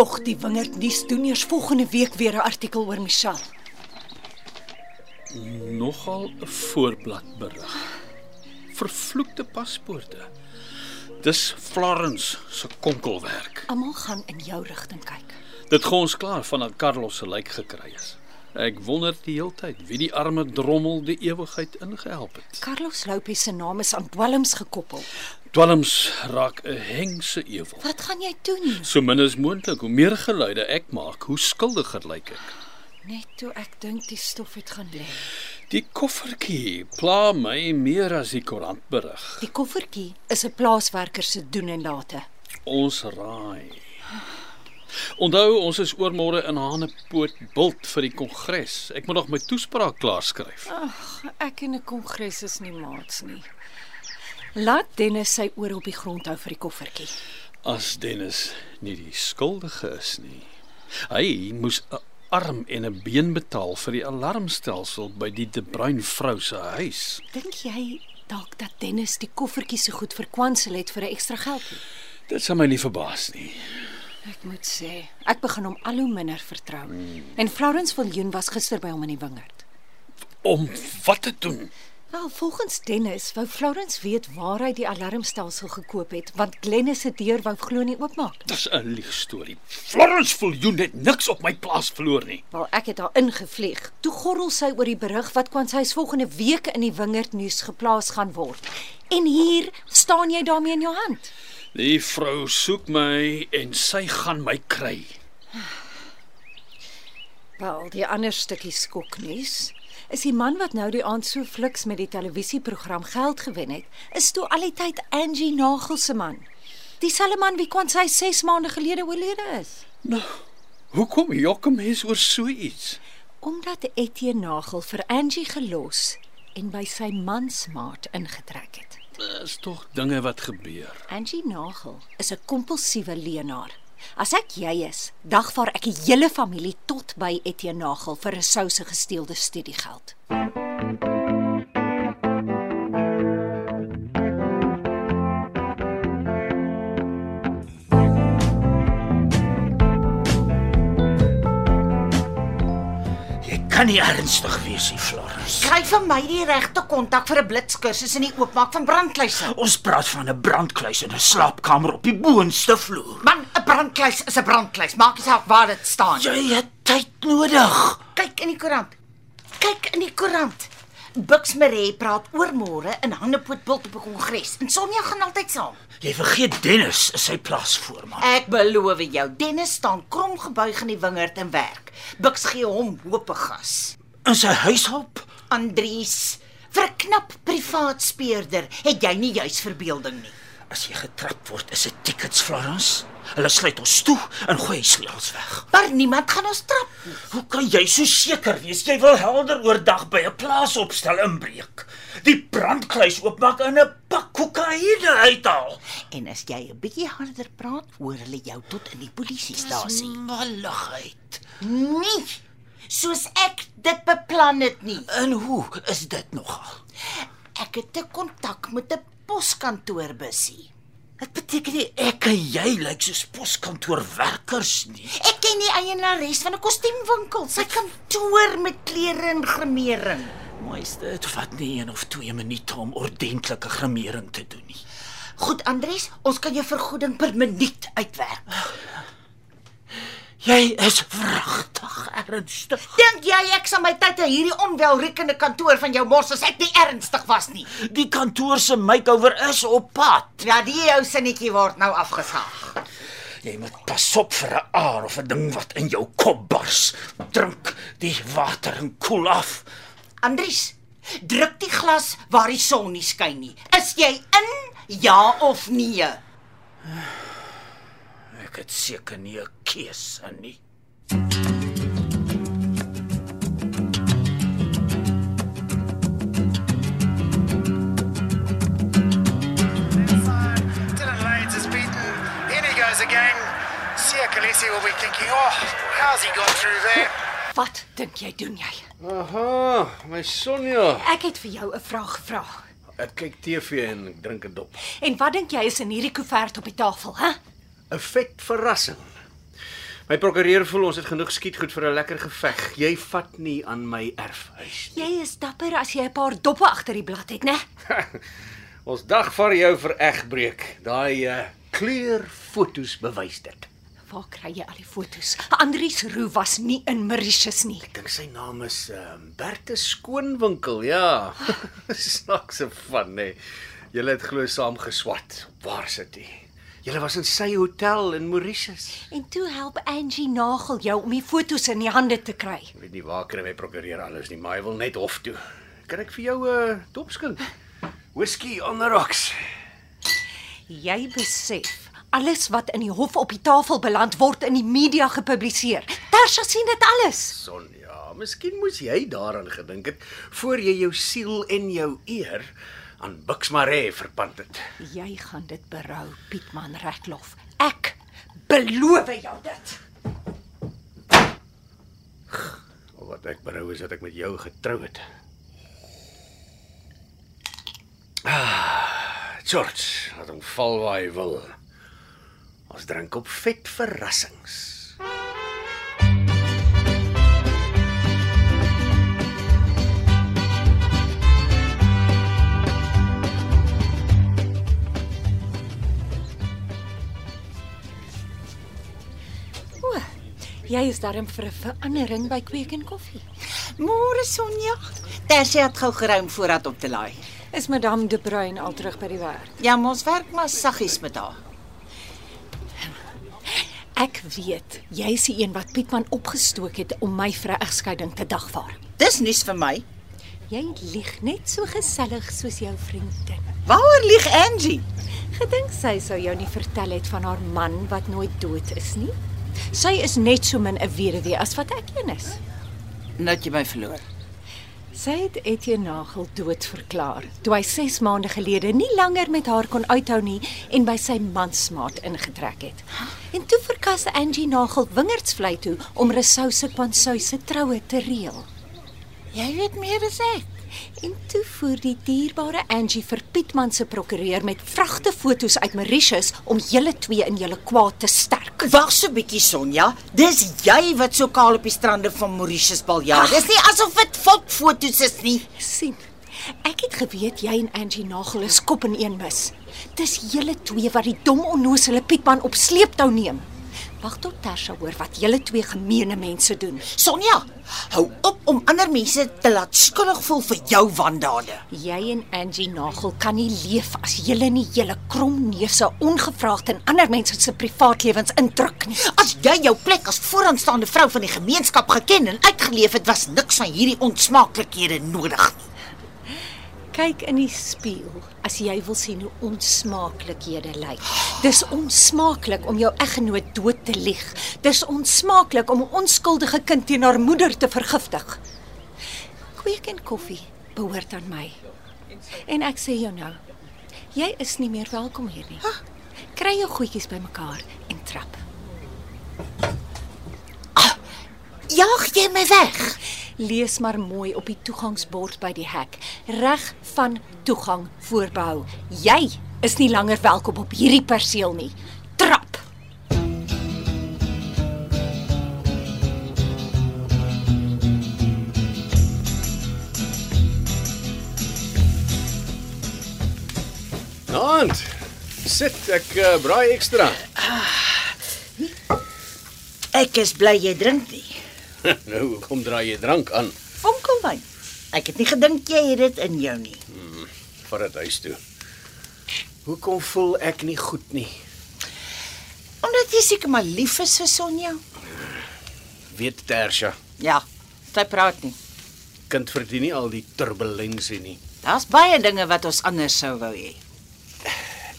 Dog die wingerd nuus doen eers volgende week weer 'n artikel oor Michelle. Nogal 'n voorblad berig. Vervloekte paspoorte. Dis Florence se konkelwerk. Almal gaan in jou rigting kyk. Dit gaan ons klaar vandat Carlos se lijk gekry is. Ek wonder die heeltyd wie die arme drommel die ewigheid ingehelp het. Carlos Lopez se naam is aan dwelms gekoppel. Dwelms raak 'n hengse ewel. Wat gaan jy doen? So min as moontlik, hoe meer geluide ek maak, hoe skuldiger lyk ek. Net toe ek dink die stof het gaan lê. Die koffertjie pla my meer as die koerantberig. Die koffertjie is 'n plaaswerker se doen en late. Ons raai. Onthou, ons is oormôre in Hanepoort bult vir die kongres. Ek moet nog my toespraak klaarskryf. Ag, ek en 'n kongres is nie maats nie. Laat Dennis sy oor op die grond hou vir die koffertjie. As Dennis nie die skuldige is nie. Hy moes 'n arm en 'n been betaal vir die alarmstelsel by die De Bruin vrou se huis. Dink jy dalk dat Dennis die koffertjie so goed verkwansel het vir 'n ekstra geldjie? Dit sal my nie verbaas nie. Ek moet sê, ek begin hom al hoe minder vertrou. Mm. En Florence Viljoen was gister by hom in die wingerd. Om wat te doen? Wel, volgens Dennis wou Florence weet waar hy die alarmstelsel gekoop het, want Glennis se deur wou glo nie oopmaak nie. Dis 'n liegstorie. Florence Viljoen het niks op my plaas verloor nie. Wel, ek het haar ingevlieg. Toe gorrel sy oor die berig wat kwansys volgende week in die wingerd nuus geplaas gaan word. En hier staan jy daarmee in jou hand. Die vrou soek my en sy gaan my kry. Wel, die ander stukkie skoknuus is die man wat nou die aand so fliks met die televisieprogram geld gewen het, is toe al die tyd Angie Nagel se man. Dieselfde man wie kwansy 6 maande gelede oorlede is. Nou, hoekom jok 'n mens oor so iets? Omdat Etienne Nagel vir Angie gelos en by sy mansmaat ingetrek het. Dis tog dinge wat gebeur. Angie Nagel is 'n kompulsiewe leienaar. As ek jy is, dagvaar ek die hele familie tot by Etienne Nagel vir 'n souse gesteelde studiegeld. Jy kan nie ernstig wees nie, Florence. Kry vir my die regte kontak vir 'n blitskursus in die oopmaak van brandkluise. Ons praat van 'n brandkluis in 'n slaapkamer op die boonste vloer. Man, 'n brandkluis is 'n brandkluis. Maak nie saak waar dit staan. Jy het tyd nodig. Kyk in die koerant. Kyk in die koerant. Bux Maree praat oor môre in Hannepoort bult op 'n kongres. En Sonja gaan altyd saam. Jy vergeet Dennis is sy plaasvoorman. Ek beloof jou, Dennis staan krom gebuig in die wingerd en werk. Bux gee hom hoop gas. In sy huishulp? Andries, vir 'n knap privaat speurder het jy nie juis verbeelding nie. As jy getrap word, is dit tickets, Florence. Hulle sluit ons toe en gooi die sleutels weg. Maar niemand gaan ons trap. Hoe kan jy so seker wees jy wil helder oordag by 'n plaasopstel inbreek? Die brandkluis oopmaak en 'n pak kokaine uithaal. En as jy 'n bietjie harder praat, hoor hulle jou tot in die polisiestasie. Malligheid. Nee. Soos ek dit beplan het nie. En hoe is dit nogal? Ek het 'n kontak met 'n poskantoorbusie. Dit beteken nie ek en jy lyk soos poskantoorwerkers nie. Ek ken die eienares van 'n kostuumwinkel. Sy kantoor met klere en gremering. Mooiste, dit vat nie een of twee minute om ordentlike gremering te doen nie. Goed, Andries, ons kan jou vergoeding per minuut uitwerk. Jy is wragtig ernstig. Dink jy ek sal my tyd aan hierdie onwelriekende kantoor van jou mors as ek nie ernstig was nie? Die kantoor se makeover is op pad. Ja, die jou sinnetjie word nou afgesaag. Jy moet pas op vir 'n aar of 'n ding wat in jou kop bars. Drink die water en koel af. Andries, druk die glas waar die son nie skyn nie. Is jy in? Ja of nee? Ek het seker nie 'n keuse nie. Again. Sia Khaleesi will be thinking, oh, how's he got through there? Wat dink jy doen jy? Aha, my Sonja. Ek het vir jou 'n vraag gevra. Ek kyk TV en ek drink 'n dop. En wat dink jy is in hierdie koevert op die tafel, hè? 'n Vet verrassing. My prokureur voel ons het genoeg skietgoed vir 'n lekker geveg. Jy vat nie aan my erfhuis nie. Jy is dapper as jy 'n paar doppe agter die blad het, né? Ons dag vir jou vir egbreek. Daai uh, kleurfoto's bewys dit. Waar kry jy al die fotos? Andries Roo was nie in Mauritius nie. Ek dink sy naam is um, Berthe Skoonwinkel, ja. Snaakse van nê. Nee. Julle het glo saam geswat. Waar sit hy? Julle was in sy hotel in Mauritius. En toe help Angie Nagel jou om die fotos in die hande te kry. Ek weet nie waar kry my prokureur alles nie, maar hy wil net hof toe. Kan ek vir jou 'n uh, dopskink? Whisky on the rocks. Jy besef alles wat in die hof op die tafel beland word in die media gepubliseer. Tersha sien dit alles. Sonja, miskien moes jy daaraan gedink het voor jy jou siel en jou eer aan Buxmare verpand het. Jy gaan dit berou, Pietman Reglof. Ek beloof jou dit. Al wat ek berou is dat ek met jou getrou het. Ah, George, laat hom val waar hy wil. Ons drink op vet verrassings. Jy is darm vir 'n verandering by Kweek en Koffie. Môre Sonja. Tersie het gou geruim voorraad op te laai. Is Madame De Bruin al terug by die werk? Ja, ons werk maar saggies met haar. Ek weet, jy is die een wat Pietman opgestook het om my vir 'n egskeiding te dagvaar. Dis nuus vir my. Jy lieg net so gesellig soos jou vriendin. Waaroor lieg Angie? Gedink sy sou jou nie vertel het van haar man wat nooit dood is nie. Sy is net so min 'n weduwee as wat ek een is. Nou het jy my verloor. Sy het Etienne Nagel dood verklaar toe hy 6 maande gelede nie langer met haar kon uithou nie en by sy mansmaat ingetrek het. En toe verkas Angie Nagel wingerdsvlei toe om Rousseau se kwansou se troue te reël. Jy weet meer as ek. En toe voer die dierbare Angie vir Pietman se prokureur met vragte foto's uit Mauritius om julle twee in julle kwaad te sterk. Wag so 'n bietjie Sonja. Dis jy wat so kaal op die strande van Mauritius baljaar. Dis nie asof dit foto's is nie. sien. Ek het geweet jy en Angie Nagel is kop in een mis. Dis julle twee wat die dom onnosele Pietman op sleeptou neem. Wag tot Tersha hoor wat julle twee gemeene mense doen. Sonja, hou op om ander mense te laat skuldig voel vir jou wandade. Jy en Angie Nagel kan nie leef as julle nie julle kromneuse ongevraagd in ander mense se privaatlewens indruk nie. As jy jou plek as vooraanstaande vrou van die gemeenskap geken en uitgeleef het, was niks van hierdie onsmaaklikhede nodig nie. Kyk in die spieël as jy wil sien hoe onsmaaklikhede lyk. Dis onsmaaklik om jou eggenoot dood te lieg. Dis onsmaaklik om 'n onskuldige kind teen haar moeder te vergiftig. Kweek en koffie behoort aan my. En ek sê jou nou, jy is nie meer welkom hier nie. Kry jou goedjies bymekaar en trap. Jaag jy my weg? Lees maar mooi op die toegangsbord by die hek. Reg van toegang voorbehou. Jy is nie langer welkom op hierdie perseel nie. Trap. Naand. Sit, ek uh, braai ekstra. Ek is bly jy drink nie. nou, kom draai jy drank aan Fonkelwyn. Ek het nie gedink jy het dit in jou nie. vir dit huis toe. Hoekom voel ek nie goed nie? Omdat jy seker maar lief is vir Sonja. Weet Tersha. Ja, sy praat nie. kind verdien nie al die turbulensie nie. Daar's baie dinge wat ons anders sou wou hê.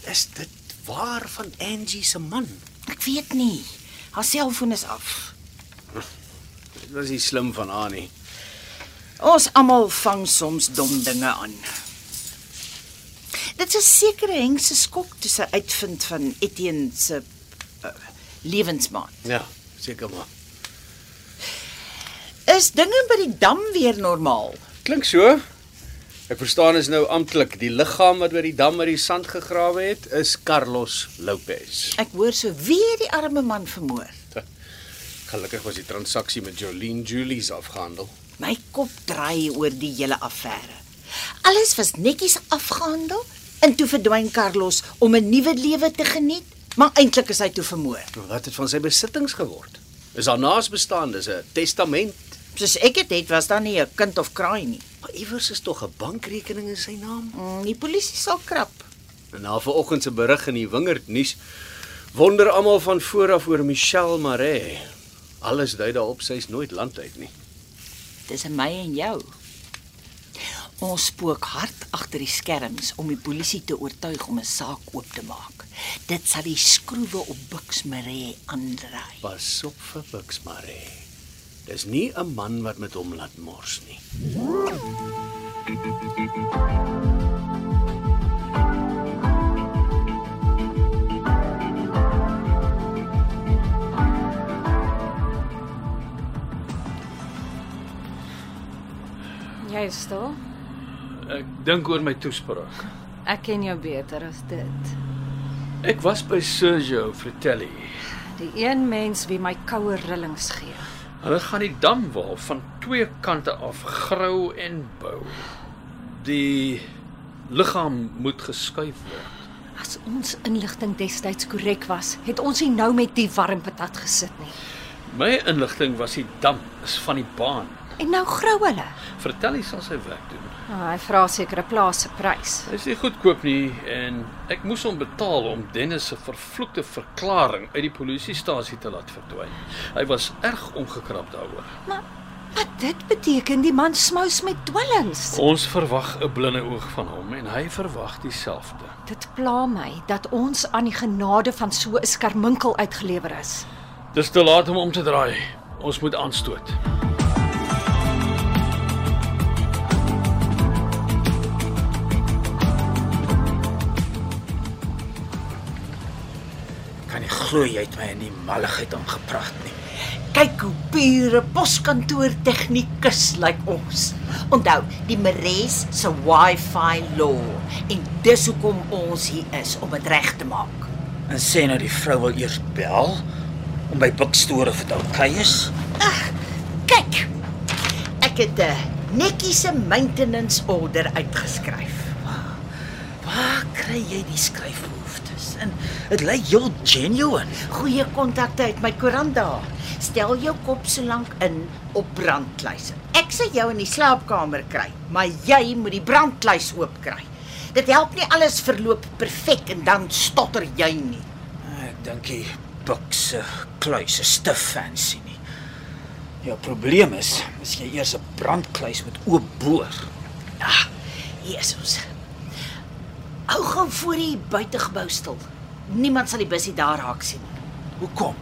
Is dit waar van Angie se man? Ek weet nie. Haar selfoon is af. Dit was nie slim van Annie. Ons almal vang soms dom dinge aan. Dit is sekere hengse skok toe sy uitvind van Etienne se uh, lewensmaat. Ja, seker maar. Is dinge by die dam weer normaal? Klink so. Ek verstaan is nou amptelik die liggaam wat by die dam uit die sand gegrawe het is Carlos Lopez. Ek hoor so wie het die arme man vermoor. Gelukkig was die transaksie met Jolene Julies afgehandel. My kop draai oor die hele affære. Alles was netjies afgehandel en toe verdwyn Carlos om 'n nuwe lewe te geniet, maar eintlik is hy toe vermoor. Wat het van sy besittings geword? Is daar naasbestaandes 'n testament? Soos ek dit het, was daar nie 'n kind of kraai nie. Maar iewers is tog 'n bankrekening in sy naam. Mm, Die polisie sal krap. En na vanoggend se berig in die Wingerd nuus wonder almal van voor af oor Michelle Maree. Alles dui daarop sy's nooit land uit nie. Dis in my en jou. Ons spook hard agter die skerms om die polisie te oortuig om 'n saak oop te maak. Dit sal die skroewe op Bux Maree aandraai. Pas op vir Bux Maree. Dis nie 'n man wat met hom laat mors nie. Jy is stil. Ek dink oor my toespraak. Ek ken jou beter as dit. Ek was by Sergio Fratelli. Die een mens wie my koue rillings gee. Hulle gaan die damwal van twee kante af grou en bou. Die liggaam moet geskuif word. As ons inligting destyds korrek was, het ons nie nou met die warm patat gesit nie. My inligting was die dam is van die baan. En nou grou hulle. Fratelli sal sy werk doen. Oh, hy vra seker 'n plaas se prys. Hy is nie goedkoop nie en ek moes hom betaal om Dennis se vervloekte verklaring uit die polisiestasie te laat verdwyn. Hy was erg ongekrap daaroor. Maar wat dit beteken die man smous met dwelms. Ons verwag 'n blinde oog van hom en hy verwag dieselfde. Dit pla my dat ons aan die genade van so 'n skarminkel uitgelewer is. Dis te laat om om te draai. Ons moet aanstoot. Glo jy het my in die malligheid aangepraat nie. Kyk hoe pure poskantoor tegnikus lyk ons. Onthou, die Mares se Wi-Fi law en dis hoekom ons hier is om dit reg te maak. En sê nou die vrou wil eers bel om by boekstore vir dit okay is. Kyk. Ek het 'n netjiese maintenance order uitgeskryf. Waar kry jy die skryfbehoeftes? En dit lyk heel genuine. Goeie kontakte uit my koerant daar. Stel jou kop so lank in op brandkluise. Ek sal jou in die slaapkamer kry, maar jy moet die brandkluis oop kry. Dit help nie alles verloop perfek en dan stotter jy nie. Ek dink die boek se kluis is te fancy nie. Jou probleem is, as jy eers 'n brandkluis moet oopboor. Ah, hier is ons. Hou gou voor die buitegebou stil. Niemand sal die bussie daar raak sien. Hoekom?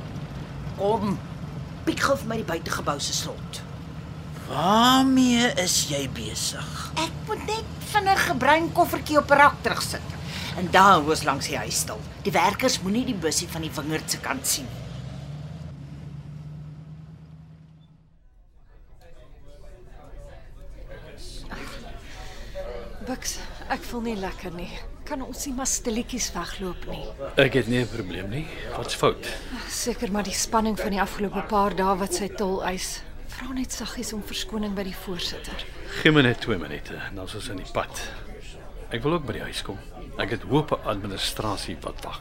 Kom. Piek gou vir my die buitegebou se slot. Waarmee is jy besig? Ek moet net vinnig 'n bruin koffertjie op 'n rak terugsit. En daar hoes langs die huis stil. Die werkers moenie die bussie van die wingerd se kant sien nie. Bux, ek voel nie lekker nie. Kan ons nie maar stilletjies wegloop nie. Ek het nie 'n probleem nie. Wat's fout? Seker maar die spanning van die afgelope paar dae wat sy tol eis. Vra net saggies om verskoning by die voorsitter. Gee my net 2 minute, dan is ons in die pad. Ek wil ook by die huis kom. Ek het hoop administrasie wat wag.